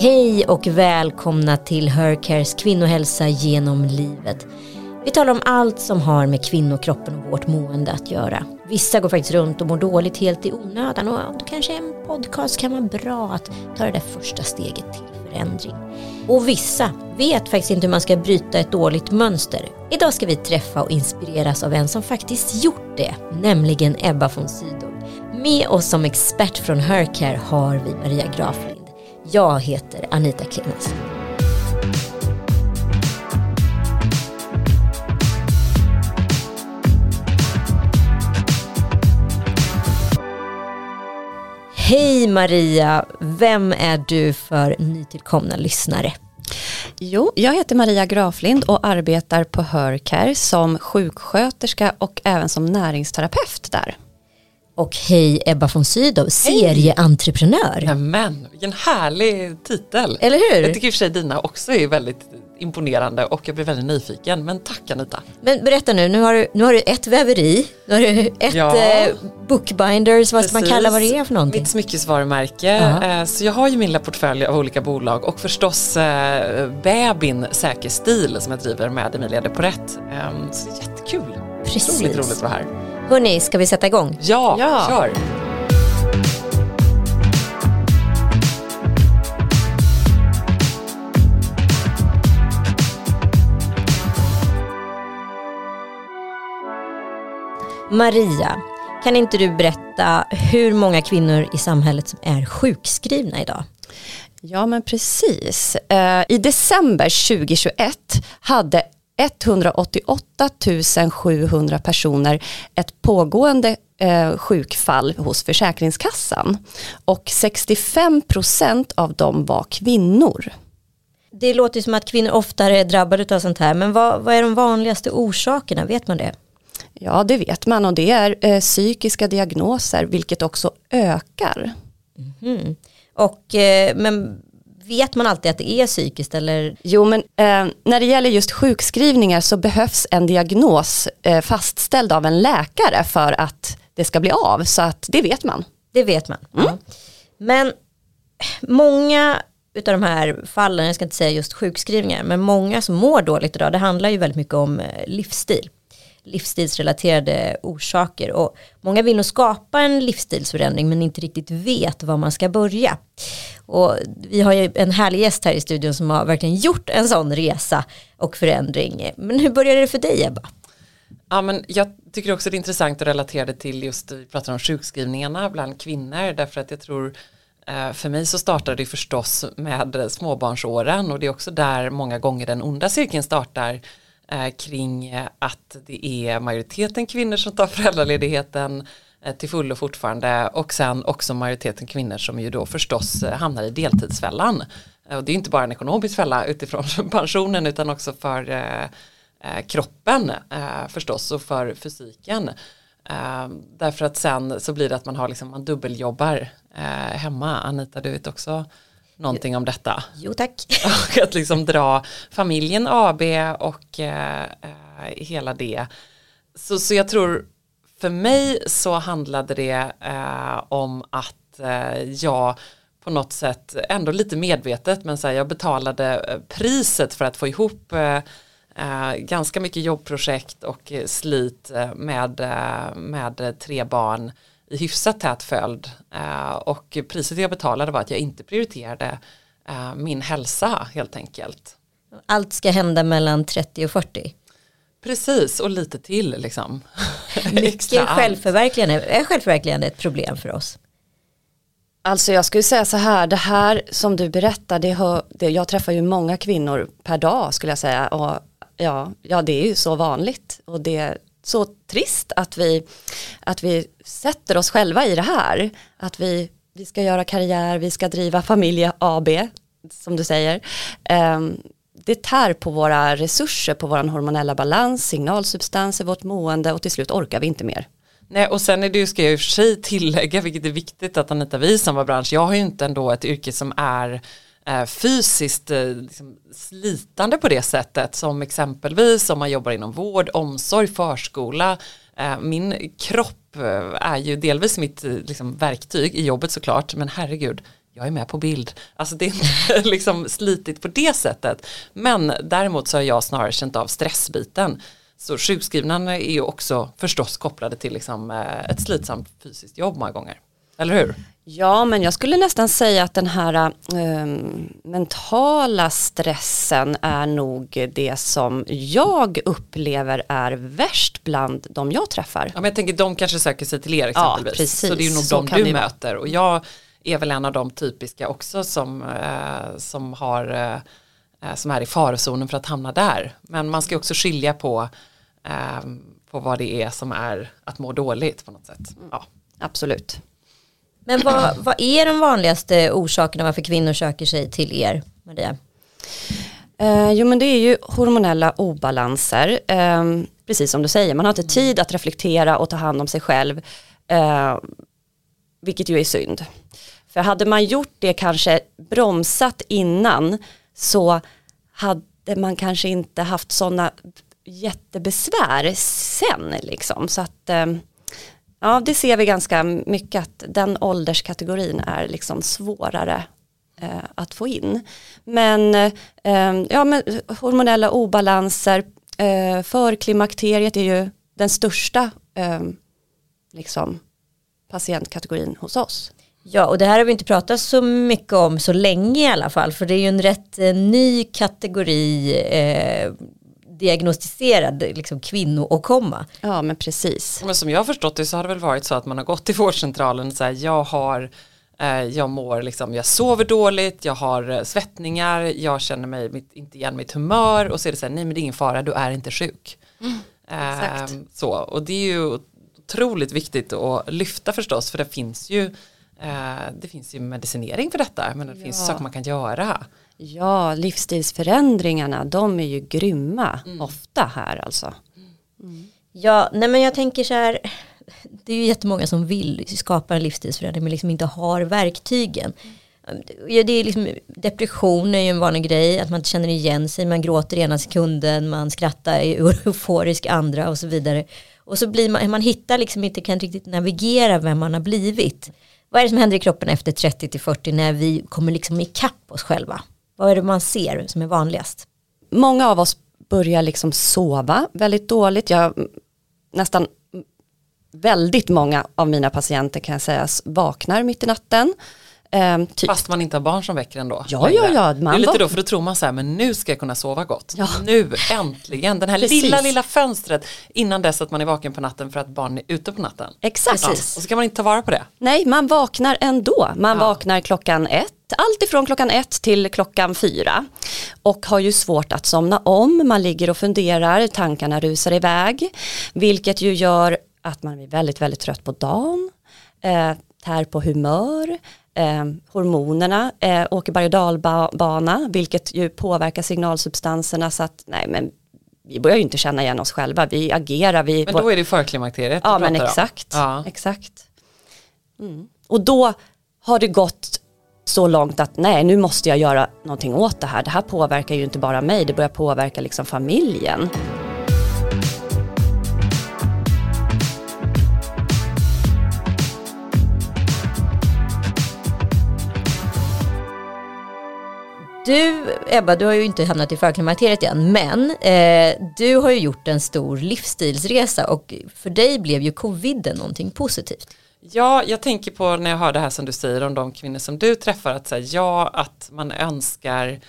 Hej och välkomna till Hercares kvinnohälsa genom livet. Vi talar om allt som har med kvinnokroppen och vårt mående att göra. Vissa går faktiskt runt och mår dåligt helt i onödan och då kanske en podcast kan vara bra att ta det där första steget till förändring. Och vissa vet faktiskt inte hur man ska bryta ett dåligt mönster. Idag ska vi träffa och inspireras av en som faktiskt gjort det, nämligen Ebba von Sydow. Med oss som expert från Hercare har vi Maria Graflind. Jag heter Anita Klenas. Hej Maria, vem är du för nytillkomna lyssnare? Jo, jag heter Maria Graflind och arbetar på Hörcare som sjuksköterska och även som näringsterapeut där. Och hej Ebba von Sydow, serieentreprenör. Men vilken härlig titel. Eller hur? Jag tycker i och för sig dina också är väldigt imponerande och jag blir väldigt nyfiken. Men tack Anita. Men berätta nu, nu har du, nu har du ett väveri, nu har du ett Ja. eh, bookbinders, vad ska man kalla vad det är för någonting? Mitt smyckesvarumärke. Ja. Eh, Så jag har ju min lilla portfölj av olika bolag och förstås eh, Babin Säker Stil som jag driver med Emilia de Porrett. Eh, Så det är jättekul. Precis. Otroligt roligt att vara här. Hörni, ska vi sätta igång? Ja, Ja. kör. Maria, kan inte du berätta hur många kvinnor i samhället som är sjukskrivna idag? Ja men precis. Eh, I december 2021 hade 188 700 personer ett pågående eh, sjukfall hos Försäkringskassan och 65 procent av dem var kvinnor. Det låter som att kvinnor oftare är drabbade av sånt här, men vad, vad är de vanligaste orsakerna? Vet man det? Ja det vet man och det är eh, psykiska diagnoser vilket också ökar. Mm. Och, eh, men vet man alltid att det är psykiskt eller? Jo men eh, när det gäller just sjukskrivningar så behövs en diagnos eh, fastställd av en läkare för att det ska bli av så att det vet man. Det vet man. Ja. Men många utav de här fallen, jag ska inte säga just sjukskrivningar, men många som mår dåligt idag, det handlar ju väldigt mycket om eh, livsstil. Livsstilsrelaterade orsaker och många vill nog skapa en livsstilsförändring men inte riktigt vet var man ska börja. Och vi har ju en härlig gäst här i studion som har verkligen gjort en sån resa och förändring. Men hur började det för dig Ebba? Ja, men jag tycker också det är intressant att relatera det till just, vi pratar om sjukskrivningarna bland kvinnor, därför att jag tror eh, för mig så startar det förstås med småbarnsåren och det är också där många gånger den onda cirkeln startar Eh, kring eh, att det är majoriteten kvinnor som tar föräldraledigheten eh, till fullo fortfarande och sen också majoriteten kvinnor som ju då förstås hamnar i deltidsfällan. Och det är inte bara en ekonomisk fälla utifrån pensionen utan också för kroppen förstås och för fysiken. Därför att sen så blir det att man har liksom, man dubbeljobbar hemma. Anita du vet också någonting om detta. Jo tack. Och att liksom dra familjen AB och eh, eh, hela det. Så, så jag tror för mig så handlade det eh, om att eh, jag på något sätt ändå lite medvetet men så här, jag betalade eh, priset för att få ihop eh, ganska mycket jobbprojekt och slit med, med tre barn i hyfsat tät följd eh, och priset jag betalade var att jag inte prioriterade eh, min hälsa helt enkelt. Allt ska hända mellan 30 och 40. Precis och lite till liksom. Mycket självförverkligande. Är självförverkligande ett problem för oss? Alltså jag skulle säga så här, det här som du berättar, det hör, det, jag träffar ju många kvinnor per dag skulle jag säga och ja, ja det är ju så vanligt och det så trist att vi, att vi sätter oss själva i det här, att vi, vi ska göra karriär, vi ska driva familje AB som du säger. Um, det tär på våra resurser, på vår hormonella balans, signalsubstanser, vårt mående och till slut orkar vi inte mer. Nej, och sen är det ju, ska jag i och för sig tillägga, vilket är viktigt att Anita vi som var bransch, jag har ju inte ändå ett yrke som är Eh, fysiskt eh, liksom, slitande på det sättet som exempelvis om man jobbar inom vård, omsorg, förskola. Eh, min kropp är ju delvis mitt liksom, verktyg i jobbet såklart, men herregud, jag är med på bild. Alltså det är inte liksom slitigt på det sättet. Men däremot så har jag snarare känt av stressbiten. Så sjukskrivningarna är ju också förstås kopplade till liksom ett slitsamt fysiskt jobb många gånger. Eller hur? Ja, men jag skulle nästan säga att den här äh, mentala stressen är nog det som jag upplever är värst bland de jag träffar. Ja, men jag tänker de kanske söker sig till er exempelvis. Ja, precis. Så det är nog Så de du möter. Och jag är väl en av de typiska också som, äh, som, har, äh, som är i farozonen för att hamna där. Men man ska också skilja på, på vad det är som är att må dåligt på något sätt. Ja. Absolut. Men vad, vad är de vanligaste orsakerna varför kvinnor söker sig till er, Maria? Eh, jo men det är ju hormonella obalanser, eh, precis som du säger, man har inte tid att reflektera och ta hand om sig själv, eh, vilket ju är synd. För hade man gjort det kanske bromsat innan så hade man kanske inte haft sådana jättebesvär sen liksom. Så att eh, Ja, det ser vi ganska mycket att den ålderskategorin är liksom svårare eh, att få in. Men, eh, ja, men hormonella obalanser, eh, förklimakteriet är ju den största eh, liksom, patientkategorin hos oss. Ja, och det här har vi inte pratat så mycket om så länge i alla fall, för det är ju en rätt eh, ny kategori eh, diagnostiserad liksom, kvinnoåkomma. Ja men precis. Men som jag har förstått det så har det väl varit så att man har gått till vårdcentralen och säger jag har eh, jag mår liksom, jag sover dåligt, jag har eh, svettningar, jag känner mig mitt, inte igen mitt humör och så är det så här, nej men det är ingen fara, du är inte sjuk. Mm, eh, så, och det är ju otroligt viktigt att lyfta förstås, för det finns ju eh, det finns ju medicinering för detta, men det ja. finns saker man kan göra. Ja, livsstilsförändringarna, de är ju grymma mm. ofta här alltså. Mm. Ja, nej men jag tänker så här, det är ju jättemånga som vill skapa en livsstilsförändring men liksom inte har verktygen. Ja, det är liksom, depression är ju en vanlig grej, att man inte känner igen sig, man gråter ena sekunden, man skrattar, är euforisk andra och så vidare. Och så blir man, man hittar liksom inte, kan riktigt navigera vem man har blivit. Vad är det som händer i kroppen efter 30 40 när vi kommer liksom ikapp oss själva? Vad är det man ser som är vanligast? Många av oss börjar liksom sova väldigt dåligt. Jag, nästan väldigt många av mina patienter kan jag säga vaknar mitt i natten. Um, typ. Fast man inte har barn som väcker ändå. Ja, ja, ja. Man det är lite då för då tror man så här, men nu ska jag kunna sova gott. Ja. Nu, äntligen, den här Precis. lilla, lilla fönstret innan dess att man är vaken på natten för att barn är ute på natten. Exakt. Ja. Och så kan man inte ta vara på det. Nej, man vaknar ändå. Man ja. vaknar klockan ett allt ifrån klockan ett till klockan fyra och har ju svårt att somna om, man ligger och funderar, tankarna rusar iväg, vilket ju gör att man blir väldigt, väldigt trött på dagen, eh, tär på humör, eh, hormonerna eh, åker berg och dalbana, vilket ju påverkar signalsubstanserna så att nej men vi börjar ju inte känna igen oss själva, vi agerar. Vi men då är det förklimakteriet Ja men exakt, ja. exakt. Mm. Och då har det gått så långt att nej nu måste jag göra någonting åt det här. Det här påverkar ju inte bara mig, det börjar påverka liksom familjen. Du, Ebba, du har ju inte hamnat i förklimakteriet än, men eh, du har ju gjort en stor livsstilsresa och för dig blev ju coviden någonting positivt. Ja, jag tänker på när jag hör det här som du säger om de kvinnor som du träffar, att säga ja, att man önskar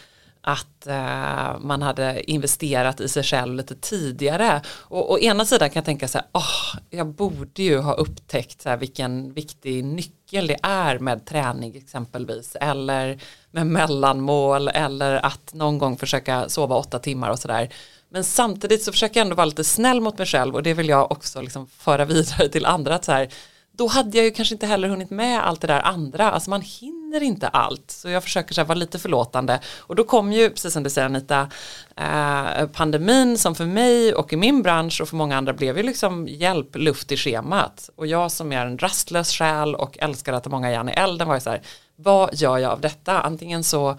att eh, man hade investerat i sig själv lite tidigare. Och å ena sidan kan jag tänka så här, oh, jag borde ju ha upptäckt så här, vilken viktig nyckel det är med träning exempelvis, eller med mellanmål, eller att någon gång försöka sova åtta timmar och sådär. Men samtidigt så försöker jag ändå vara lite snäll mot mig själv och det vill jag också liksom föra vidare till andra. Att så här, då hade jag ju kanske inte heller hunnit med allt det där andra, alltså man hinner inte allt. Så jag försöker så här, vara lite förlåtande. Och då kom ju, precis som du säger Anita, eh, pandemin som för mig och i min bransch och för många andra blev ju liksom hjälp, luft i schemat. Och jag som är en rastlös själ och älskar att ha många järn i elden var ju så här, vad gör jag av detta? Antingen så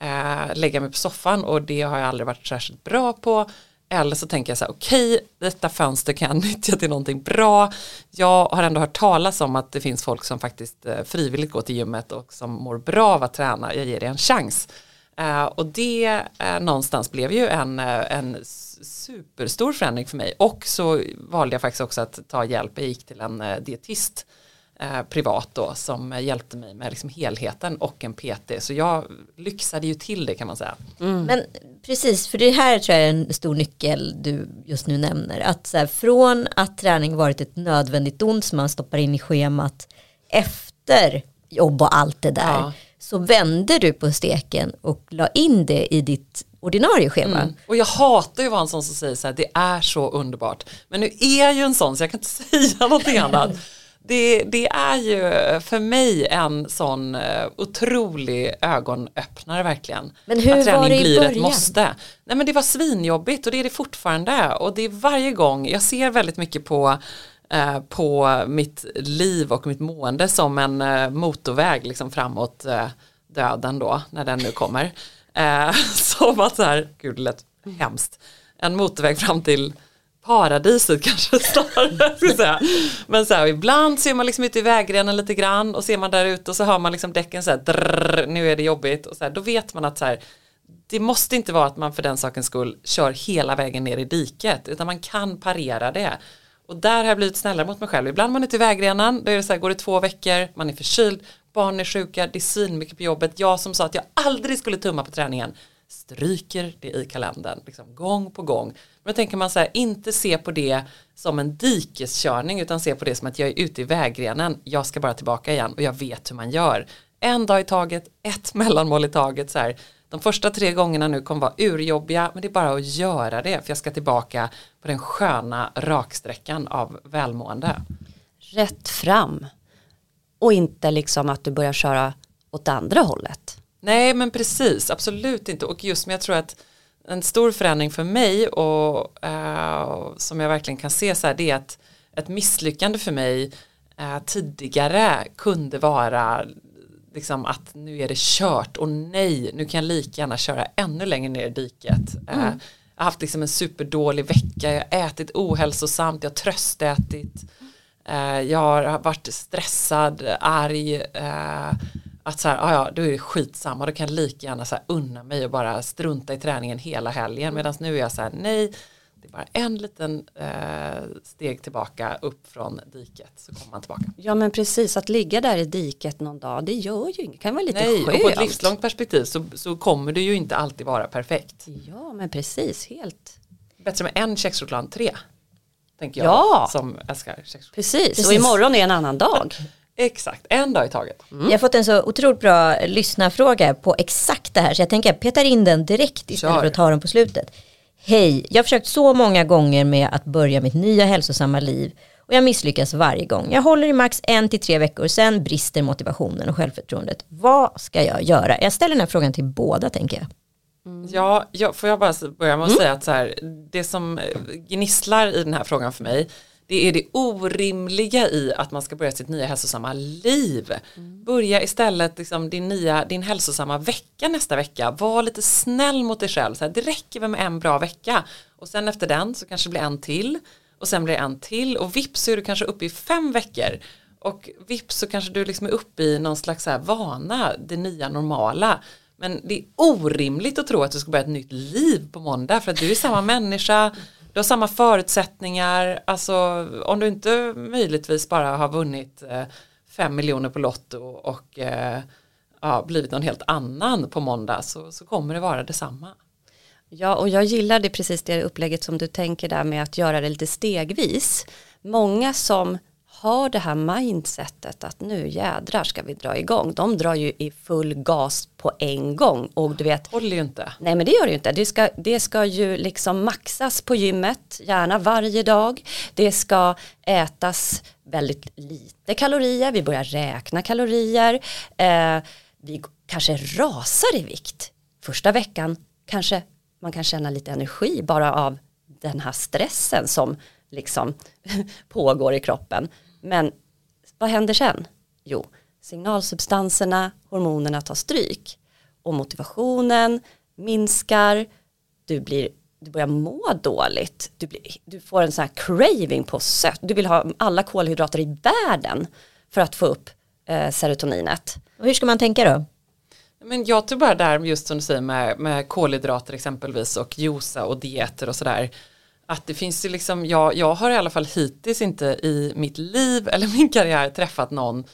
eh, lägger jag mig på soffan och det har jag aldrig varit särskilt bra på eller så tänker jag så här, okej, okay, detta fönster kan jag nyttja till någonting bra. Jag har ändå hört talas om att det finns folk som faktiskt eh, frivilligt går till gymmet och som mår bra av att träna. Jag ger det en chans. Uh, och det uh, någonstans blev ju en, uh, en superstor förändring för mig. Och så valde jag faktiskt också att ta hjälp. Jag gick till en dietist eh, privat då som hjälpte mig med liksom helheten och en PT. Så jag lyxade ju till det kan man säga. Mm. Men precis, för det här tror jag är en stor nyckel du just nu nämner. Att så här, från att träning varit ett nödvändigt ont som man stoppar in i schemat efter jobb och allt det där. Ja. Så vände du på steken och la in det i ditt ordinarie schema. Mm. Och jag hatar ju att vara en sån som säger så här, det är så underbart. Men nu är jag ju en sån så jag kan inte säga någonting annat det, det, är ju för mig en sån uh, otrolig ögonöppnare verkligen. Men hur att var det i blir början? ett måste. Nej men det var svinjobbigt och det är det fortfarande och det är varje gång, jag ser väldigt mycket på uh, på mitt liv och mitt mående som en uh, motorväg liksom framåt döden då när den nu kommer. som att så här, gud det lät hemskt, en motorväg fram till paradiset kanske snarare. säga. Men så här, ibland ser man liksom ute i vägrenen lite grann och ser man där ute och så hör man liksom däcken så här, drrr, nu är det jobbigt och så här, då vet man att så här, det måste inte vara att man för den sakens skull kör hela vägen ner i diket utan man kan parera det. Och där har jag blivit snällare mot mig själv. Ibland är man ute i vägrenen, då är det så här, går det två veckor, man är förkyld, barn är sjuka, det är svinmycket på jobbet. Jag som sa att jag aldrig skulle tumma på träningen stryker det i kalendern, liksom gång på gång. Men då tänker man så här, inte se på det som en dikeskörning utan se på det som att jag är ute i vägrenen, jag ska bara tillbaka igen och jag vet hur man gör. En dag i taget, ett mellanmål i taget så här. De första tre gångerna nu kommer vara urjobbiga men det är bara att göra det för jag ska tillbaka på den sköna raksträckan av välmående. Rätt fram och inte liksom att du börjar köra åt andra hållet. Nej men precis, absolut inte. Och just men jag tror att en stor förändring för mig och uh, som jag verkligen kan se så här det är att ett misslyckande för mig uh, tidigare kunde vara liksom att nu är det kört. Och nej nu kan jag lika gärna köra ännu längre ner i diket. Mm. Uh, jag har haft liksom en superdålig vecka, jag har ätit ohälsosamt, jag har tröstätit, jag har varit stressad, arg, att så här, ah, ja då är det skitsamma, då kan jag lika gärna så här unna mig och bara strunta i träningen hela helgen medan nu är jag så här, nej det är bara en liten eh, steg tillbaka upp från diket så kommer man tillbaka. Ja men precis, att ligga där i diket någon dag det gör ju inget, kan vara lite Nej, skönt. och på ett livslångt perspektiv så, så kommer det ju inte alltid vara perfekt. Ja men precis, helt. Bättre med en kexchoklad än tre. Tänker jag ja. som älskar kexchoklad. Precis. precis, och imorgon är en annan dag. Exakt, en dag i taget. Mm. Jag har fått en så otroligt bra lyssnarfråga på exakt det här så jag tänker jag petar in den direkt istället Kör. för att ta den på slutet. Hej, jag har försökt så många gånger med att börja mitt nya hälsosamma liv och jag misslyckas varje gång. Jag håller i max en till tre veckor, sen brister motivationen och självförtroendet. Vad ska jag göra? Jag ställer den här frågan till båda tänker jag. Mm. Ja, jag, får jag bara börja med att mm. säga att så här, det som gnisslar i den här frågan för mig det är det orimliga i att man ska börja sitt nya hälsosamma liv. Mm. Börja istället liksom din, nya, din hälsosamma vecka nästa vecka. Var lite snäll mot dig själv. Så här, det räcker väl med en bra vecka. Och sen efter den så kanske det blir en till. Och sen blir det en till. Och vips så är du kanske uppe i fem veckor. Och vips så kanske du liksom är uppe i någon slags här vana, det nya normala. Men det är orimligt att tro att du ska börja ett nytt liv på måndag för att du är samma människa, du har samma förutsättningar, alltså om du inte möjligtvis bara har vunnit eh, fem miljoner på Lotto och eh, ja, blivit någon helt annan på måndag så, så kommer det vara detsamma. Ja, och jag gillar det precis det upplägget som du tänker där med att göra det lite stegvis. Många som har det här mindsetet att nu jädrar ska vi dra igång. De drar ju i full gas på en gång och du vet. Håller ju inte. Nej men det gör det ju inte. Det ska, det ska ju liksom maxas på gymmet, gärna varje dag. Det ska ätas väldigt lite kalorier, vi börjar räkna kalorier. Eh, vi kanske rasar i vikt. Första veckan kanske man kan känna lite energi bara av den här stressen som liksom pågår i kroppen. Men vad händer sen? Jo, signalsubstanserna, hormonerna tar stryk och motivationen minskar, du blir du börjar må dåligt. Du, blir, du får en sån här craving på sött. Du vill ha alla kolhydrater i världen för att få upp eh, serotoninet. Och hur ska man tänka då? Men jag tror bara där just som du säger med, med kolhydrater exempelvis och juica och dieter och sådär. Att det finns ju liksom, jag, jag har i alla fall hittills inte i mitt liv eller min karriär träffat någon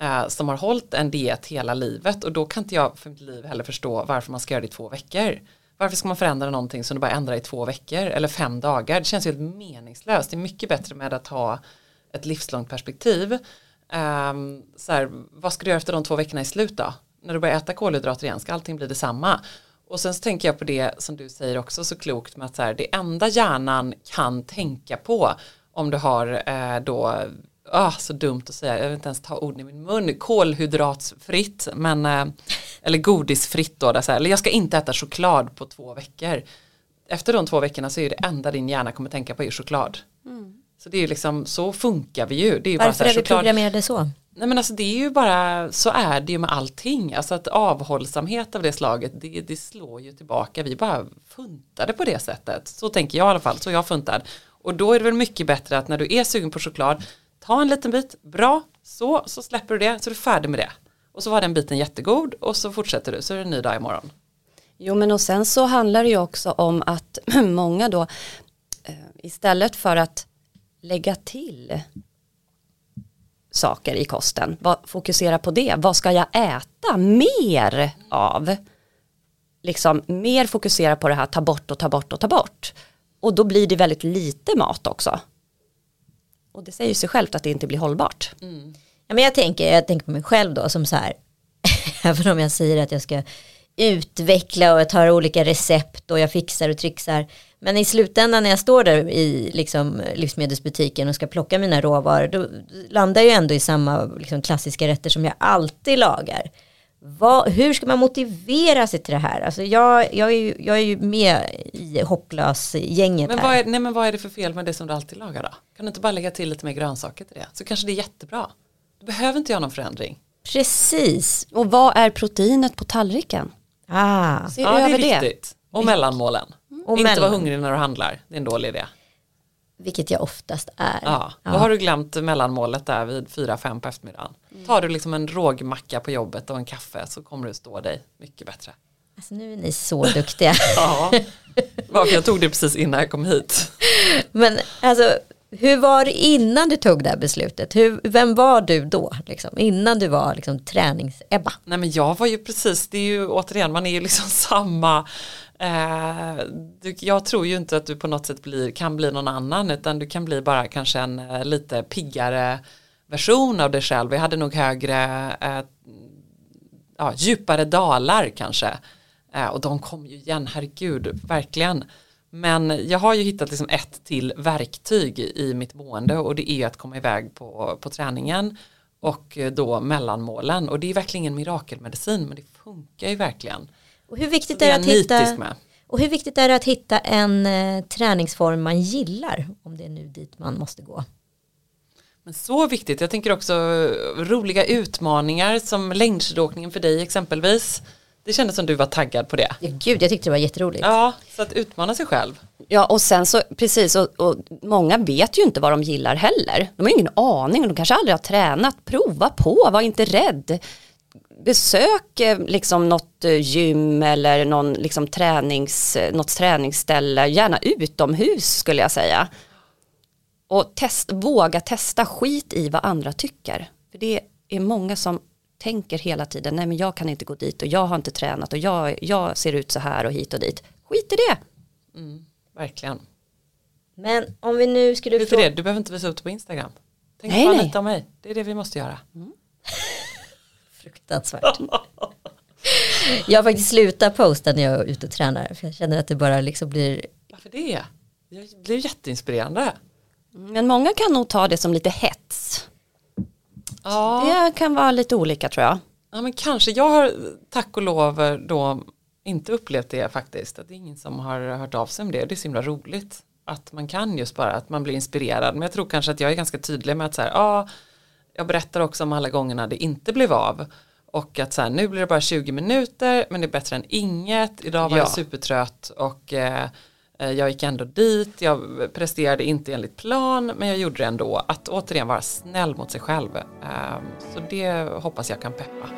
eh, som har hållit en diet hela livet och då kan inte jag för mitt liv heller förstå varför man ska göra det i två veckor. Varför ska man förändra någonting som du bara ändrar i två veckor eller fem dagar? Det känns ju helt meningslöst. Det är mycket bättre med att ha ett livslångt perspektiv. Um, så här, vad ska du göra efter de två veckorna i slut då? När du börjar äta kolhydrater igen, ska allting bli detsamma? Och sen så tänker jag på det som du säger också så klokt med att så här, det enda hjärnan kan tänka på om du har eh, då ah, så dumt att säga, jag vill inte ens ta orden i min mun, kolhydratsfritt, men, eh, eller godisfritt då, där, så här, eller jag ska inte äta choklad på två veckor. Efter de två veckorna så är det enda din hjärna kommer tänka på är choklad. Mm. Så det är liksom, så funkar vi ju. Det är ju Varför bara är vi programmerade så? Nej men alltså det är ju bara, så är det ju med allting. Alltså att avhållsamhet av det slaget, det, det slår ju tillbaka. Vi bara funtade på det sättet. Så tänker jag i alla fall, så jag funtad. Och då är det väl mycket bättre att när du är sugen på choklad, ta en liten bit, bra, så, så släpper du det, så är du färdig med det. Och så var den biten jättegod och så fortsätter du, så är det en ny dag imorgon. Jo men och sen så handlar det ju också om att många då eh, istället för att lägga till saker i kosten, fokusera på det, vad ska jag äta mer av? Liksom mer fokusera på det här, ta bort och ta bort och ta bort. Och då blir det väldigt lite mat också. Och det säger sig självt att det inte blir hållbart. Mm. Ja, men jag, tänker, jag tänker på mig själv då som så här, även om jag säger att jag ska utveckla och jag tar olika recept och jag fixar och trixar. Men i slutändan när jag står där i liksom, livsmedelsbutiken och ska plocka mina råvaror då landar jag ändå i samma liksom, klassiska rätter som jag alltid lagar. Vad, hur ska man motivera sig till det här? Alltså jag, jag, är, ju, jag är ju med i hopplös-gänget men vad, är, nej, men vad är det för fel med det som du alltid lagar då? Kan du inte bara lägga till lite mer grönsaker till det? Så kanske det är jättebra. Du behöver inte göra någon förändring. Precis. Och vad är proteinet på tallriken? Ah. Se ja, det är viktigt. Det. Och mellanmålen. Och inte mellan. vara hungrig när du handlar. Det är en dålig idé. Vilket jag oftast är. Ja, då ja. har du glömt mellanmålet där vid 4-5 på eftermiddagen. Mm. Tar du liksom en rågmacka på jobbet och en kaffe så kommer du stå dig mycket bättre. Alltså nu är ni så duktiga. ja, varför jag tog det precis innan jag kom hit. Men alltså hur var det innan du tog det här beslutet? Hur, vem var du då? Liksom, innan du var liksom, tränings-Ebba? Nej men jag var ju precis, det är ju återigen, man är ju liksom samma Eh, du, jag tror ju inte att du på något sätt blir, kan bli någon annan utan du kan bli bara kanske en eh, lite piggare version av dig själv. Jag hade nog högre, eh, ja, djupare dalar kanske. Eh, och de kom ju igen, herregud, verkligen. Men jag har ju hittat liksom ett till verktyg i mitt mående och det är att komma iväg på, på träningen och då mellanmålen. Och det är verkligen ingen mirakelmedicin men det funkar ju verkligen. Och hur viktigt är, är att hitta med. Och hur viktigt är det att hitta en eh, träningsform man gillar om det är nu dit man måste gå? Men så viktigt, jag tänker också roliga utmaningar som längdskidåkningen för dig exempelvis. Det kändes som du var taggad på det. Ja, gud, jag tyckte det var jätteroligt. Ja, så att utmana sig själv. Ja, och sen så, precis, och, och många vet ju inte vad de gillar heller. De har ingen aning, de kanske aldrig har tränat. Prova på, var inte rädd besök liksom något eh, gym eller någon liksom tränings, eh, något träningsställe, gärna utomhus skulle jag säga. Och test, våga testa skit i vad andra tycker. För det är många som tänker hela tiden, nej men jag kan inte gå dit och jag har inte tränat och jag, jag ser ut så här och hit och dit. Skit i det. Mm, verkligen. Men om vi nu skulle... Skit det, du behöver inte visa upp det på Instagram. Tänk nej, bara nej. lite om mig, det är det vi måste göra. Mm. Fruktansvärt. jag har faktiskt slutat posta när jag är ute och tränar. För jag känner att det bara liksom blir. Varför det? Det blir jätteinspirerande. Men många kan nog ta det som lite hets. Ja. Det kan vara lite olika tror jag. Ja men kanske. Jag har tack och lov då inte upplevt det faktiskt. Att det är ingen som har hört av sig om det. Det är så himla roligt. Att man kan just bara att man blir inspirerad. Men jag tror kanske att jag är ganska tydlig med att så här, ja jag berättar också om alla gångerna det inte blev av. Och att så här, nu blir det bara 20 minuter men det är bättre än inget. Idag var ja. jag supertrött och eh, Eh, jag gick ändå dit, jag presterade inte enligt plan men jag gjorde det ändå. Att återigen vara snäll mot sig själv. Ehm, så det hoppas jag kan peppa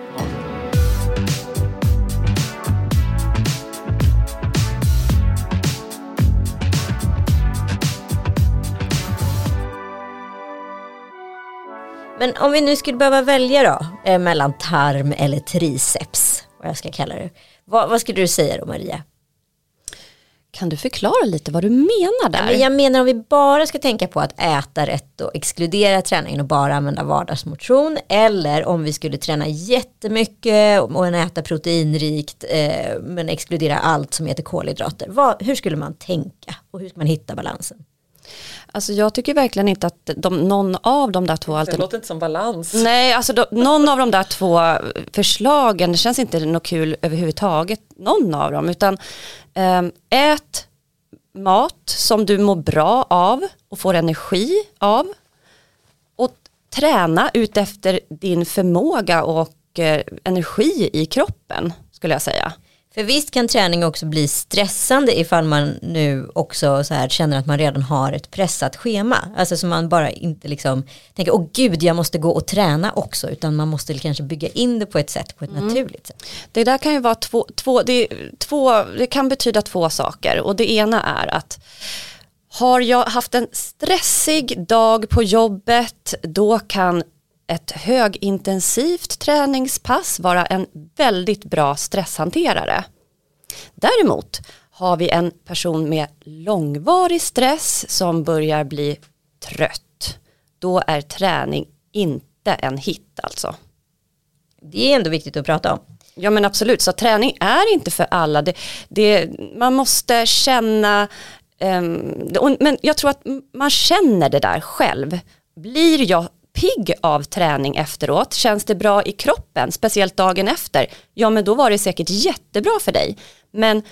Men om vi nu skulle behöva välja då eh, mellan tarm eller triceps, vad jag ska kalla det. Vad, vad skulle du säga då Maria? Kan du förklara lite vad du menar där? men jag menar om vi bara ska tänka på att äta rätt och exkludera träningen och bara använda vardagsmotion eller om vi skulle träna jättemycket och äta proteinrikt eh, men exkludera allt som heter kolhydrater. Vad, hur skulle man tänka och hur ska man hitta balansen? Alltså jag tycker verkligen inte att de, någon av de där två alternativen. Det låter inte som balans. Nej, alltså de, någon av de där två förslagen, det känns inte något kul överhuvudtaget, någon av dem, utan ähm, ät mat som du mår bra av och får energi av och träna ut efter din förmåga och äh, energi i kroppen skulle jag säga. För visst kan träning också bli stressande ifall man nu också så här känner att man redan har ett pressat schema. Alltså så man bara inte liksom tänker, åh gud jag måste gå och träna också, utan man måste kanske bygga in det på ett sätt, på ett mm. naturligt sätt. Det där kan ju vara två, två, det, två, det kan betyda två saker och det ena är att har jag haft en stressig dag på jobbet, då kan ett högintensivt träningspass vara en väldigt bra stresshanterare. Däremot har vi en person med långvarig stress som börjar bli trött. Då är träning inte en hit alltså. Det är ändå viktigt att prata om. Ja men absolut, så träning är inte för alla. Det, det, man måste känna, um, men jag tror att man känner det där själv. Blir jag pigg av träning efteråt, känns det bra i kroppen, speciellt dagen efter, ja men då var det säkert jättebra för dig. Men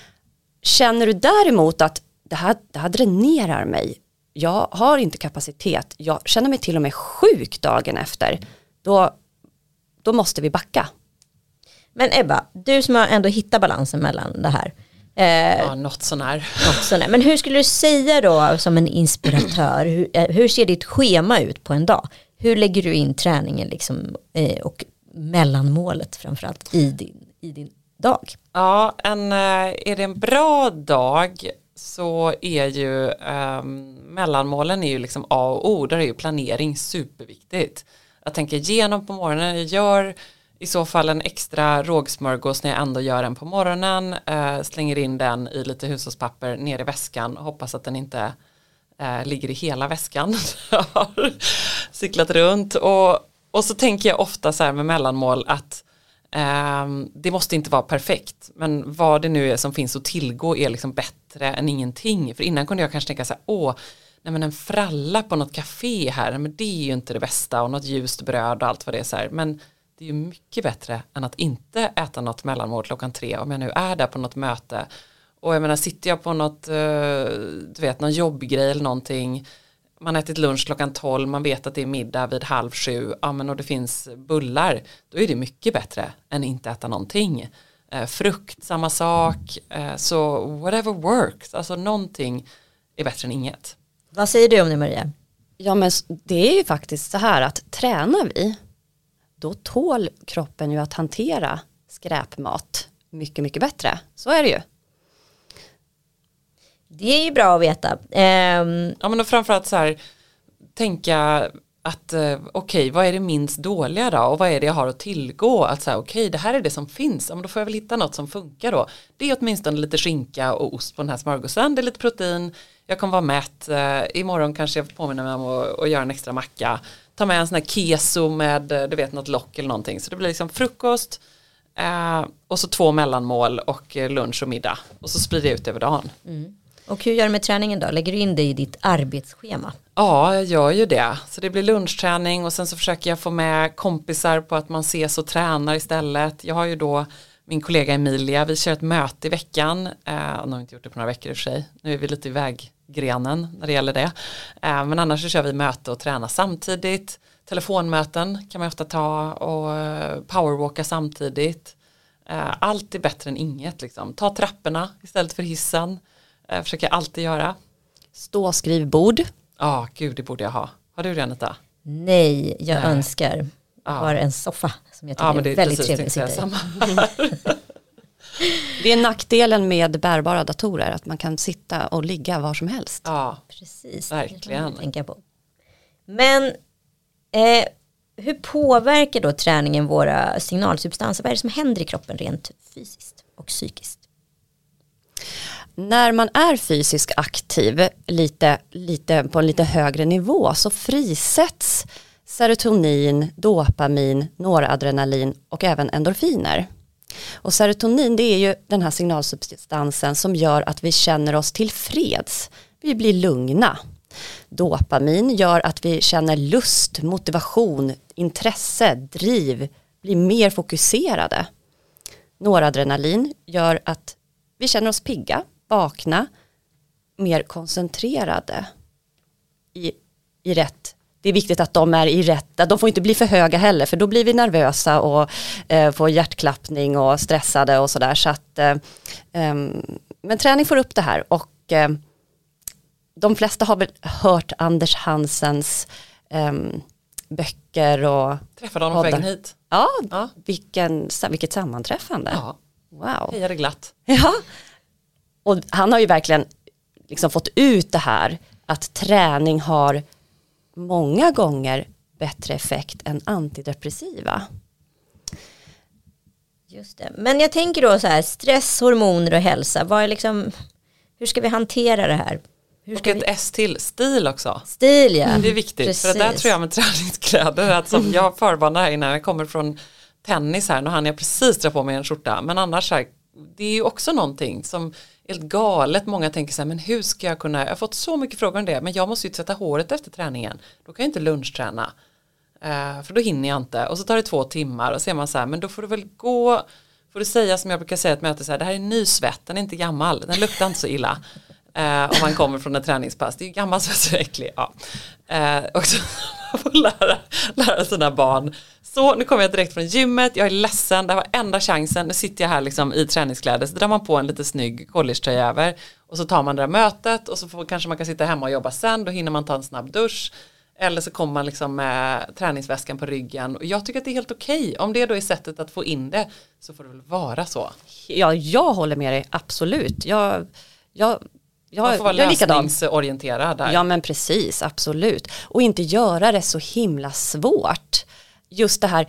känner du däremot att det här, det här dränerar mig, jag har inte kapacitet, jag känner mig till och med sjuk dagen efter, då, då måste vi backa. Men Ebba, du som har ändå hittat balansen mellan det här. Eh, ja, något sånär. något sånär. Men hur skulle du säga då som en inspiratör, hur, eh, hur ser ditt schema ut på en dag? Hur lägger du in träningen liksom, eh, och mellanmålet framförallt i din, i din dag? Ja, en, eh, är det en bra dag så är ju eh, mellanmålen är ju liksom A och O, där är ju planering superviktigt. Jag tänker igenom på morgonen, jag gör i så fall en extra rågsmörgås när jag ändå gör den på morgonen, eh, slänger in den i lite hushållspapper ner i väskan och hoppas att den inte eh, ligger i hela väskan. cyklat runt. Och, och så tänker jag ofta så här med mellanmål att eh, det måste inte vara perfekt. Men vad det nu är som finns att tillgå är liksom bättre än ingenting. För innan kunde jag kanske tänka så här åh nej men en fralla på något café här men det är ju inte det bästa. Och något ljust bröd och allt vad det är så här. Men det är ju mycket bättre än att inte äta något mellanmål klockan tre om jag nu är där på något möte och jag menar sitter jag på något eh, du vet någon jobbgrej eller någonting man har ätit lunch klockan 12, man vet att det är middag vid halv sju, ja men och det finns bullar, då är det mycket bättre än inte äta någonting. Eh, frukt, samma sak, eh, så whatever works, alltså någonting är bättre än inget. Vad säger du om det Maria? Ja men det är ju faktiskt så här att tränar vi, då tål kroppen ju att hantera skräpmat mycket, mycket bättre. Så är det ju. Det är ju bra att veta. Um, ja men och framförallt så här tänka att eh, okej okay, vad är det minst dåliga då? Och vad är det jag har att tillgå? Att säga okej okay, det här är det som finns. Ja, men då får jag väl hitta något som funkar då. Det är åtminstone lite skinka och ost på den här smörgåsen. Det är lite protein. Jag kommer vara mätt. Eh, imorgon kanske jag påminner mig om att, att göra en extra macka. Ta med en sån här keso med eh, du vet något lock eller någonting. Så det blir liksom frukost eh, och så två mellanmål och eh, lunch och middag. Och så sprider jag ut över dagen. Mm. Och hur gör du med träningen då? Lägger du in det i ditt arbetsschema? Ja, jag gör ju det. Så det blir lunchträning och sen så försöker jag få med kompisar på att man ses och tränar istället. Jag har ju då min kollega Emilia, vi kör ett möte i veckan. Eh, nu har inte gjort det på några veckor i och för sig. Nu är vi lite i väggrenen när det gäller det. Eh, men annars så kör vi möte och tränar samtidigt. Telefonmöten kan man ofta ta och eh, powerwalka samtidigt. Eh, allt är bättre än inget liksom. Ta trapporna istället för hissen eh, försöker jag alltid göra. Ståskrivbord. Ja, gud det borde jag ha. Har du det Anita? Nej, jag Nej. önskar. Jag Ja. har en soffa som jag tycker Ja, men det är väldigt trevlig att sitta i. Det är nackdelen med bärbara datorer, att man kan sitta och ligga var som helst. Ja, Precis, Verkligen. tänka på. Men eh, hur påverkar då träningen våra signalsubstanser? Vad är det som händer i kroppen rent fysiskt och psykiskt? När man är fysiskt aktiv lite, lite, på en lite högre nivå så frisätts serotonin, dopamin, noradrenalin och även endorfiner. Och serotonin det är ju den här signalsubstansen som gör att vi känner oss tillfreds. Vi blir lugna. Dopamin gör att vi känner lust, motivation, intresse, driv, blir mer fokuserade. Noradrenalin gör att vi känner oss pigga, vakna, mer koncentrerade i, i rätt det är viktigt att de är i rätt, de får inte bli för höga heller för då blir vi nervösa och eh, får hjärtklappning och stressade och sådär. Så att, eh, ehm, men träning får upp det här och eh, de flesta har väl hört Anders Hansens ehm, böcker och träffade honom på vägen hit. ja, Ja. Vilken, vilket sammanträffande. Ja, Wow. hejade glatt. Ja. Och han har ju verkligen liksom fått ut det här att träning har många gånger bättre effekt än antidepressiva. Just det. Men jag tänker då så här, stress, hormoner och hälsa. Vad är liksom, hur ska vi hantera det här? Hur Och ska ett vi, S till, stil också. stil ja. Det är viktigt, för att där Precis. tror jag med träningskläder, att som jag förvarnar här innan jag kommer från tennis här, nu hann jag precis dra på mig en skjorta, men annars så här, det är ju också någonting som är helt galet, många tänker så här, men hur ska jag kunna, jag har fått så mycket frågor om det, men jag måste ju tvätta håret efter träningen, då kan jag inte lunchträna, Eh, för då hinner jag inte, och så tar det två timmar och så är man så här, men då får du väl gå, får du säga som jag brukar säga ett möte, så här, det här är ny svett, den är inte gammal, den luktar inte så illa. Eh, om man kommer från ett träningspass, det är ju gammal svett så äcklig. Ja. Eh, och så man får lära, lära sina barn. Så nu kommer jag direkt från gymmet, jag är ledsen, det här var enda chansen, nu sitter jag här liksom i träningskläder, så drar man på en lite snygg collegetröja över och så tar man det där mötet och så får, kanske man kan sitta hemma och jobba sen, då hinner man ta en snabb dusch. Eller så kommer man liksom med träningsväskan på ryggen och jag tycker att det är helt okej. Om det då är sättet att få in det så får det väl vara så. Ja, jag håller med dig, absolut. Jag, jag, jag, Man får vara jag lösningsorienterad där. Ja men precis, absolut. Och inte göra det så himla svårt. Just det här,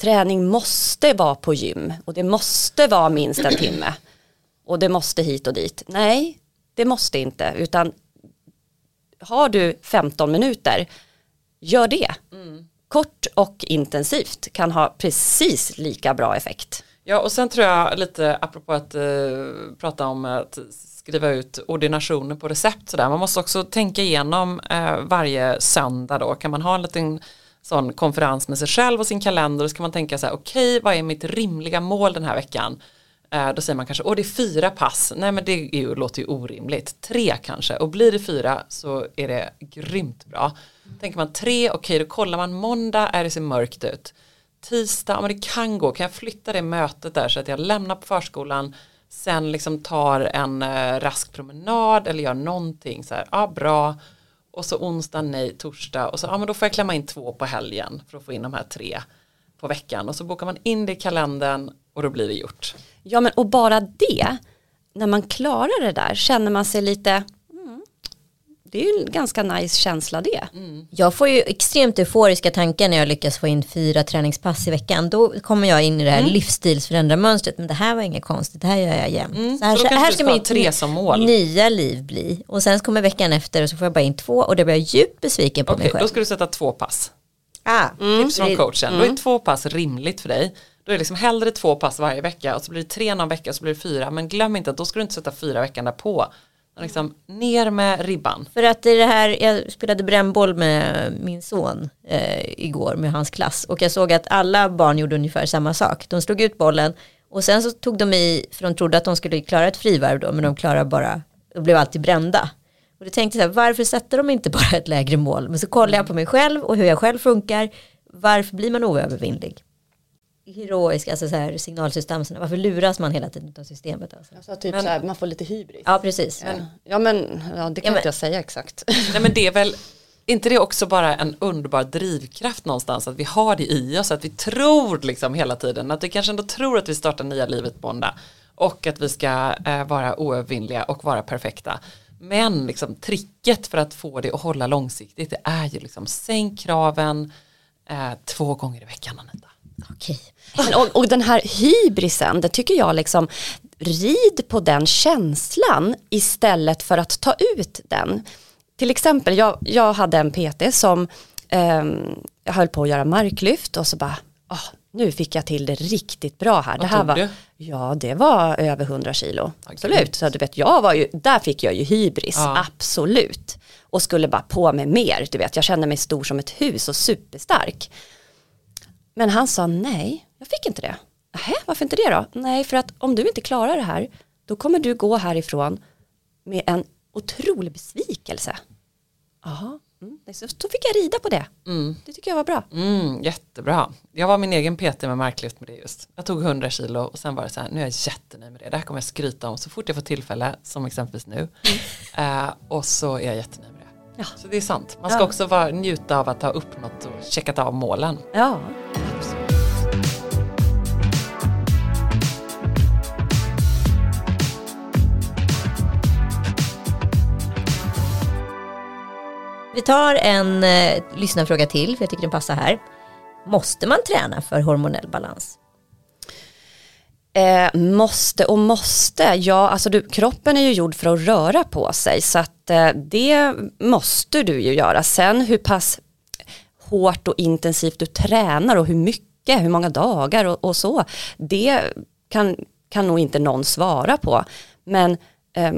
träning måste vara på gym och det måste vara minst en timme. Och det måste hit och dit. Nej, det måste inte. Utan har du 15 minuter, gör det. Kort och intensivt kan ha precis lika bra effekt. Ja och sen tror jag lite apropå att eh, prata om att skriva ut ordinationer på recept sådär. Man måste också tänka igenom eh, varje söndag då. Kan man ha en liten sån konferens med sig själv och sin kalender och så kan man tänka så här okej vad är mitt rimliga mål den här veckan. Eh, då säger man kanske åh det är fyra pass. Nej men det är ju, låter ju orimligt. Tre kanske och blir det fyra så är det grymt bra. Tänker man tre okej då kollar man måndag är det ser mörkt ut tisdag, ja, men det kan gå, kan jag flytta det mötet där så att jag lämnar på förskolan, sen liksom tar en eh, rask promenad eller gör någonting så här, ja bra, och så onsdag nej, torsdag och så, ja men då får jag klämma in två på helgen för att få in de här tre på veckan och så bokar man in det i kalendern och då blir det gjort. Ja men och bara det, när man klarar det där känner man sig lite, det är ju en ganska nice känsla det. Jag får ju extremt euforiska tankar när jag lyckas få in fyra träningspass i veckan. Då kommer jag in i det Mm. här livsstilsförändra-mönstret. Men det här var inget konstigt, det här gör jag jämt. Mm, Så här, så då så kanske här ska mitt tre som mål. nya liv bli. Och sen så kommer veckan efter och så får jag bara in två och då blir jag djupt besviken på Okej, mig själv. då ska du sätta två pass. Ah, Tips från Det- coachen, då är två pass rimligt för dig. Då är det liksom hellre två pass varje vecka och så blir det tre någon vecka och så blir det fyra. Men glöm inte att då ska du inte sätta fyra veckan därpå. Liksom, ner med ribban. För att det är det här, jag spelade brännboll med min son eh, igår med hans klass och jag såg att alla barn gjorde ungefär samma sak. De slog ut bollen och sen så tog de i, för de trodde att de skulle klara ett frivarv då, men de klarade bara, de blev alltid brända. Och då tänkte jag så här, varför sätter de inte bara ett lägre mål? Men så kollade jag på mig själv och hur jag själv funkar, varför blir man oövervinnlig? Heroisk, alltså så här signalsubstanserna, varför luras man hela tiden av systemet? Alltså? Alltså typ Men- så här, man får lite hybris. Ja, precis. Ja, ja men ja, det kan Ja, men- inte jag säga exakt. Nej men det är väl inte det också bara en underbar drivkraft någonstans att vi har det i oss, att vi tror liksom hela tiden, att vi kanske ändå tror att vi startar nya livet på måndag och att vi ska eh, vara oövervinnliga och vara perfekta. Men liksom tricket för att få det att hålla långsiktigt det är ju liksom sänk kraven eh, två gånger i veckan Anita. Okej. Men, och, och den här hybrisen, det tycker jag liksom, rid på den känslan istället för att ta ut den. Till exempel, jag, jag hade en PT som jag höll på att göra marklyft och så bara, ah, nu fick jag till det riktigt bra här. Vad det här var, du? Ja, det var över 100 kilo. Absolut, så du vet, jag var ju, där fick jag ju hybris, Ja. absolut. Och skulle bara på med mer, du vet, jag kände mig stor som ett hus och superstark. Men han sa nej, jag fick inte det. Nähä, varför inte det då? Nej, för att om du inte klarar det här, då kommer du gå härifrån med en otrolig besvikelse. Jaha, mm. så då fick jag rida på det. Det tycker jag var bra. Mm, jättebra. Jag var min egen PT med marklyft med det just. Jag tog 100 kilo och sen var det så här, nu är jag jättenöjd med det. Det här kommer jag skryta om så fort jag får tillfälle, som exempelvis nu. Eh, och så är jag jättenöjd med det. Ja. Så det är sant. Man ska Ja. också vara, njuta av att ha uppnått och checkat av målen. Ja, Vi tar en eh, lyssnarfråga till, för jag tycker den passar här. Måste man träna för hormonell balans? Eh, måste och måste, ja alltså du, kroppen är ju gjord för att röra på sig så att eh, det måste du ju göra. Sen hur pass hårt och intensivt du tränar och hur mycket, hur många dagar och, och så, det kan, kan nog inte någon svara på. Men eh,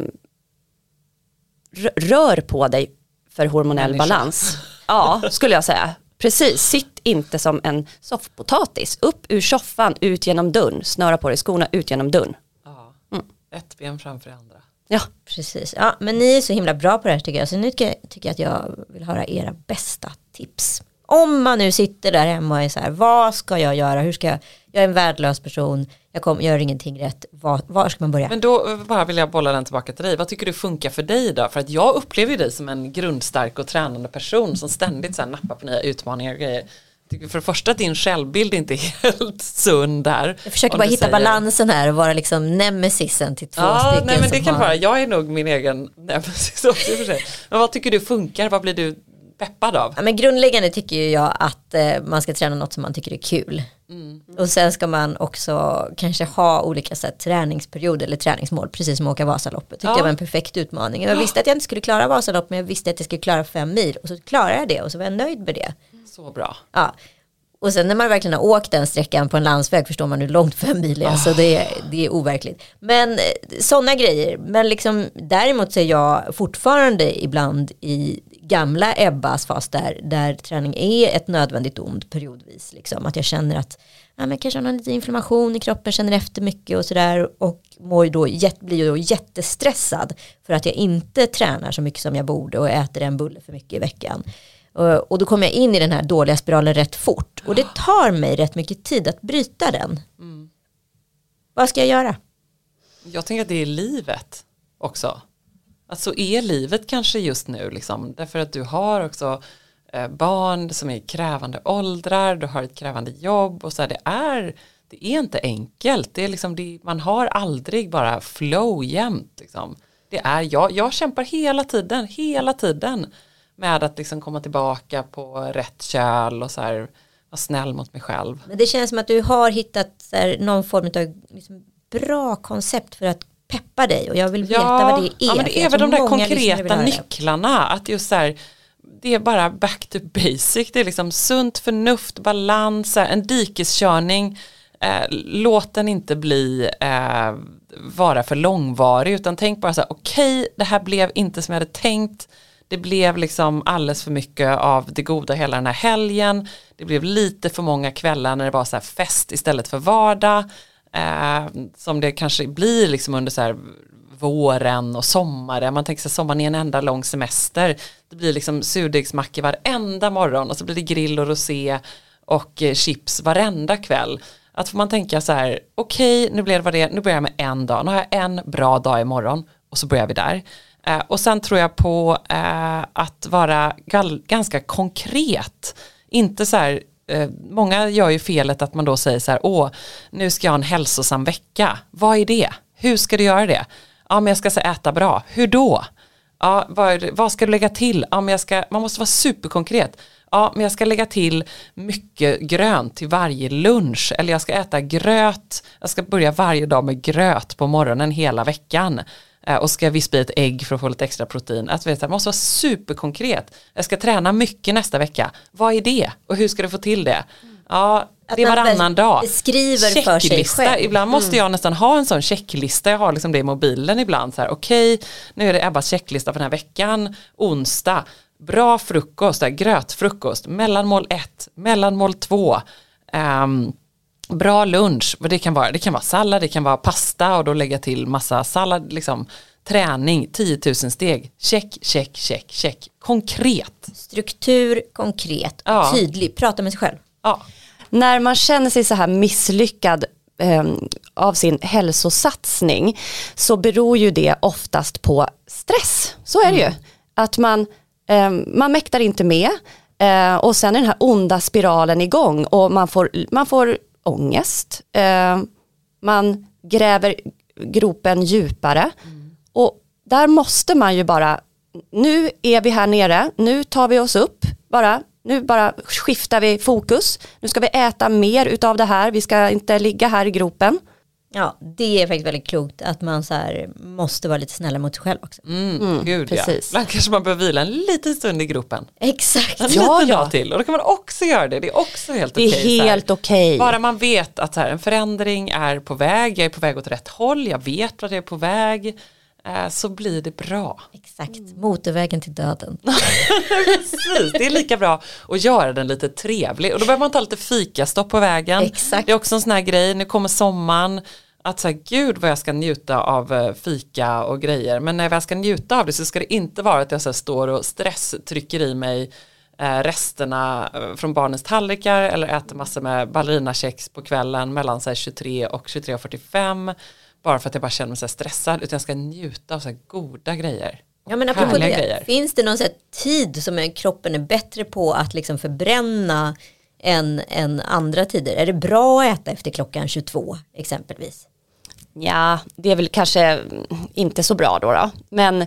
rör på dig för hormonell Människa. balans. Ja, skulle jag säga. Precis, sitt inte som en soffpotatis. Upp ur soffan, ut genom dörren, snöra på dig skorna, ut genom dörren. Ja. Mm. Ett ben framför det andra. Ja, Precis, ja, men ni är så himla bra på det här tycker jag. Så nu tycker jag att jag vill höra era bästa tips. Om man nu sitter där hemma och är så här, vad ska jag göra? Hur ska jag, jag är en värdelös person, jag kom, gör ingenting rätt. Var, var ska man börja? Men då bara vill jag bolla den tillbaka till dig. Vad tycker du funkar för dig då? För att jag upplever dig som en grundstark och tränande person som ständigt så här nappar på nya utmaningar och grejer. För det första att din självbild inte är helt sund där. jag försöker bara hitta säger- balansen här och vara liksom nemesisen till två Ja, stycken nej men det kan har... vara, jag är nog min egen nemesis också i och för sig. Men vad tycker du funkar? Vad blir du peppad av? Ja, men grundläggande tycker jag att eh, man ska träna något som man tycker är kul. Mm. Och sen ska man också kanske ha olika så här, träningsperioder eller träningsmål, precis som att åka Vasaloppet. Tyckte Ja. jag var en perfekt utmaning. Jag visste att jag inte skulle klara Vasaloppet, men jag visste att jag skulle klara fem mil. Och så klarade jag det och så var jag nöjd med det. Så bra. Ja. Och sen när man verkligen har åkt den sträckan på en landsväg förstår man hur långt fem mil är. Alltså det, är det är overkligt. Men sådana grejer. Men liksom, däremot så är jag fortfarande ibland i gamla Ebbas fas där, där träning är ett nödvändigt ont periodvis. Liksom. Att jag känner att ja, men jag kanske har någon liten inflammation i kroppen, känner efter mycket och sådär. Och mår då, blir då jättestressad för att jag inte tränar så mycket som jag borde och äter en bulle för mycket i veckan. Och- då kommer jag in i den här dåliga spiralen rätt fort. Och det tar mig rätt mycket tid att bryta den. Vad ska jag göra? Jag tänker att det är livet också. Att så är livet kanske just nu liksom. Därför att du har också eh, barn som är i krävande åldrar, du har ett krävande jobb och så här, det är det är inte enkelt, det är liksom det, man har aldrig bara flow jämt liksom. Det är, jag, jag kämpar hela tiden, hela tiden med att liksom komma tillbaka på rätt köl och så här vara snäll mot mig själv. Men det känns som att du har hittat här, någon form av liksom, bra koncept för att peppa dig. Och jag vill veta vad det är. Ja, men det är väl de där konkreta nycklarna. Att just så här, det är bara back to basic. Det är liksom sunt förnuft, balans, en dikeskörning. Eh, låt den inte bli eh, vara för långvarig utan tänk bara så här okej det här blev inte som jag hade tänkt det blev liksom alldeles för mycket av det goda hela den här helgen det blev lite för många kvällar när det var så här fest istället för vardag eh, som det kanske blir liksom under så här våren och sommaren, man tänker sig sommaren är en enda lång semester, det blir liksom surdegsmackor varenda morgon och så blir det grill och rosé och eh, chips varenda kväll. Att får man tänka så här, okej okay, nu blev det vad det är, nu börjar jag med en dag, nu har jag en bra dag imorgon och så börjar vi där. Eh, och sen tror jag på eh, att vara ganska konkret, inte så här eh, många gör ju felet att man då säger så här, åh, nu ska jag ha en hälsosam vecka. Vad är det? Hur ska du göra det? Ja, men jag ska så äta bra. Hur då? Ja, vad, vad ska du lägga till? Ja, men jag ska, man måste vara superkonkret. Ja, men jag ska lägga till mycket grönt till varje lunch. Eller jag ska äta gröt. Jag ska börja varje dag med gröt på morgonen hela veckan. Eh, och ska vispa i ett ägg för att få lite extra protein. Att vet, det måste vara superkonkret. Jag ska träna mycket nästa vecka. Vad är det? Och hur ska du få till det? Ja, det är varannan dag. Skriver för sig själv. Ibland måste mm. jag nästan ha en sån checklista. Jag har liksom det i mobilen ibland. Så här, Okej, okay, nu är det Ebbas checklista för den här veckan. Onsdag. Bra frukost, grötfrukost. Mellanmål 1, mellanmål 2. Um, ehm, bra lunch, vad det kan vara. Det kan vara sallad, det kan vara pasta och då lägga till massa sallad. Liksom. Träning, 10 000 steg. Check, check, check, check. Konkret. Struktur, konkret, ja. tydlig. Prata med sig själv. Ja. När man känner sig så här misslyckad eh, av sin hälsosatsning så beror ju det oftast på stress. Så är det mm. ju. Att man, eh, man mäktar inte med eh, och sen är den här onda spiralen igång och man får, man får ångest. Eh, man gräver gropen djupare. Mm. Och där måste man ju bara, nu är vi här nere, nu tar vi oss upp, bara nu bara skiftar vi fokus. Nu ska vi äta mer utav det här. Vi ska inte ligga här i gropen. Ja, det är faktiskt väldigt klokt att man så här måste vara lite snällare mot sig själv också. Mm, mm, gud precis. ja. Ibland kanske man behöver vila en liten stund i gropen. Exakt. En ja, liten ja. dag till och då kan man också göra det. Det är också helt okej. Det är okay, helt okej. Okay. Bara man vet att så här, en förändring är på väg, jag är på väg åt rätt håll, jag vet vad det är på väg så blir det bra. Exakt, mm. motorvägen till döden. Precis, det är lika bra att göra den lite trevlig och då behöver man ta lite fikastopp på vägen. Exakt. Det är också en sån här grej, nu kommer sommaren, att säga gud vad jag ska njuta av eh, fika och grejer men när jag ska njuta av det så ska det inte vara att jag så står och stresstrycker i mig eh, resterna från barnens tallrikar eller äter massor med ballerinakex på kvällen mellan så 23 och 23.45 bara för att jag bara känner mig så stressad utan jag ska njuta av så goda grejer. Ja men apropå det, grejer. finns det någon så tid som kroppen är bättre på att liksom förbränna än, än andra tider? Är det bra att äta efter klockan 22 exempelvis? Ja, det är väl kanske inte så bra då, då. Men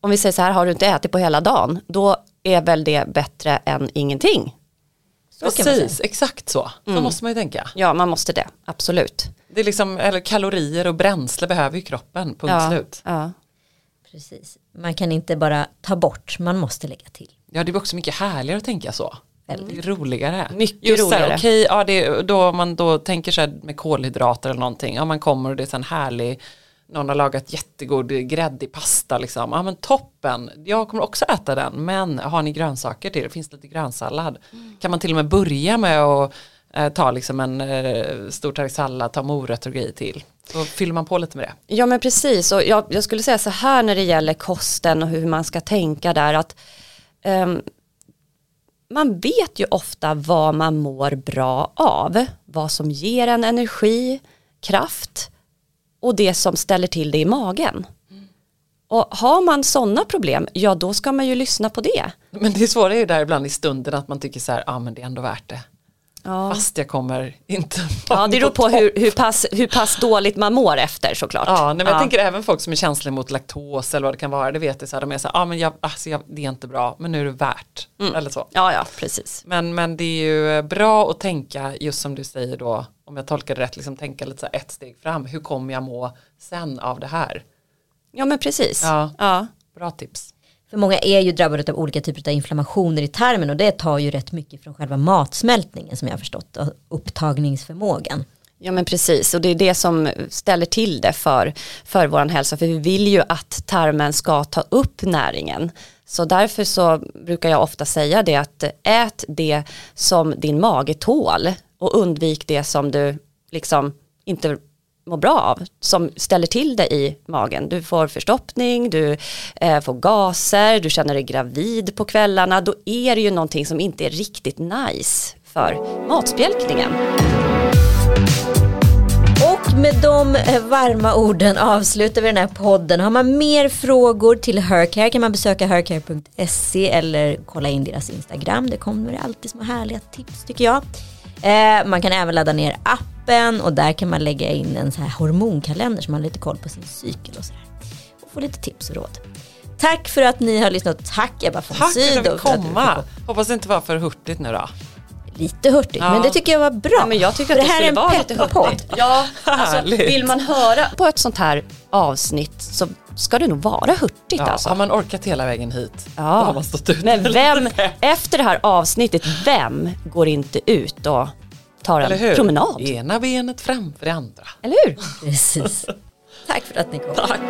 om vi säger så här, har du inte ätit på hela dagen, då är väl det bättre än ingenting. Så Precis, exakt så. Så mm. måste man ju tänka. Ja, man måste det, absolut. Det är liksom, eller kalorier och bränsle behöver ju kroppen, punkt ja, slut. Ja. Precis, man kan inte bara ta bort, man måste lägga till. Ja, det blir också mycket härligare att tänka så. Mm. Det är roligare. Mycket Just roligare. Okej, okay, ja, det, då man då tänker så här med kolhydrater eller någonting, ja man kommer och det är en härlig någon har lagat jättegod gräddig pasta liksom. Ja men toppen, jag kommer också äta den men har ni grönsaker till det? Finns lite grönsallad? Mm. Kan man till och med börja med att eh, ta liksom en eh, stor tallrik sallad, ta morötter och grejer till. Så fyller man på lite med det. Ja men precis och jag, jag skulle säga så här när det gäller kosten och hur man ska tänka där att um, man vet ju ofta vad man mår bra av, vad som ger en energi, kraft och det som ställer till det i magen. Och har man sådana problem, ja då ska man ju lyssna på det. Men det svåra är ju där ibland i stunden att man tycker så här, ja ah, men det är ändå värt det. Ja. Fast jag kommer inte Ja det beror på hur, hur, pass, hur pass dåligt man mår efter såklart. Ja, nej, men ja. jag tänker även folk som är känsliga mot laktos eller vad det kan vara. Det vet jag så här, de är så här, ah, men jag, alltså, jag, det är inte bra men nu är det värt. Mm. Eller så. Ja ja precis. Men, men det är ju bra att tänka just som du säger då om jag tolkar det rätt, liksom tänka lite så här ett steg fram. Hur kommer jag må sen av det här? Ja men precis. Ja, ja. Bra tips. För många är ju drabbade av olika typer av inflammationer i tarmen och det tar ju rätt mycket från själva matsmältningen som jag har förstått och upptagningsförmågan. Ja men precis och det är det som ställer till det för, för vår hälsa för vi vill ju att tarmen ska ta upp näringen. Så därför så brukar jag ofta säga det att ät det som din mage tål och undvik det som du liksom inte mår bra av som ställer till det i magen. Du får förstoppning, du eh, får gaser, du känner dig gravid på kvällarna. Då är det ju någonting som inte är riktigt nice för matspjälkningen. Och med de eh, varma orden avslutar vi den här podden. Har man mer frågor till Hercare kan man besöka hercare.se eller kolla in deras Instagram. Det kommer alltid små härliga tips tycker jag. Eh, man kan även ladda ner appen och där kan man lägga in en så här hormonkalender så man har lite koll på sin cykel och sådär. Och få lite tips och råd. Tack för att ni har lyssnat. Tack Ebba von Tack för att Sydow du för att fick du komma. fick Hoppas det inte var för hurtigt nu då. Lite hurtigt, Ja. men det tycker jag var bra. Ja, men jag tycker att det, här är en vara lite hurtigt. Ja, alltså, vill man höra på ett sånt här avsnitt så ska det nog vara hurtigt Ja, alltså. Har man orkat hela vägen hit Ja. då har man stått ut Men vem, efter det här avsnittet, vem går inte ut och tar Eller en hur? promenad? Ena benet framför det andra. Eller hur? Precis. Tack för att ni kom. Tack.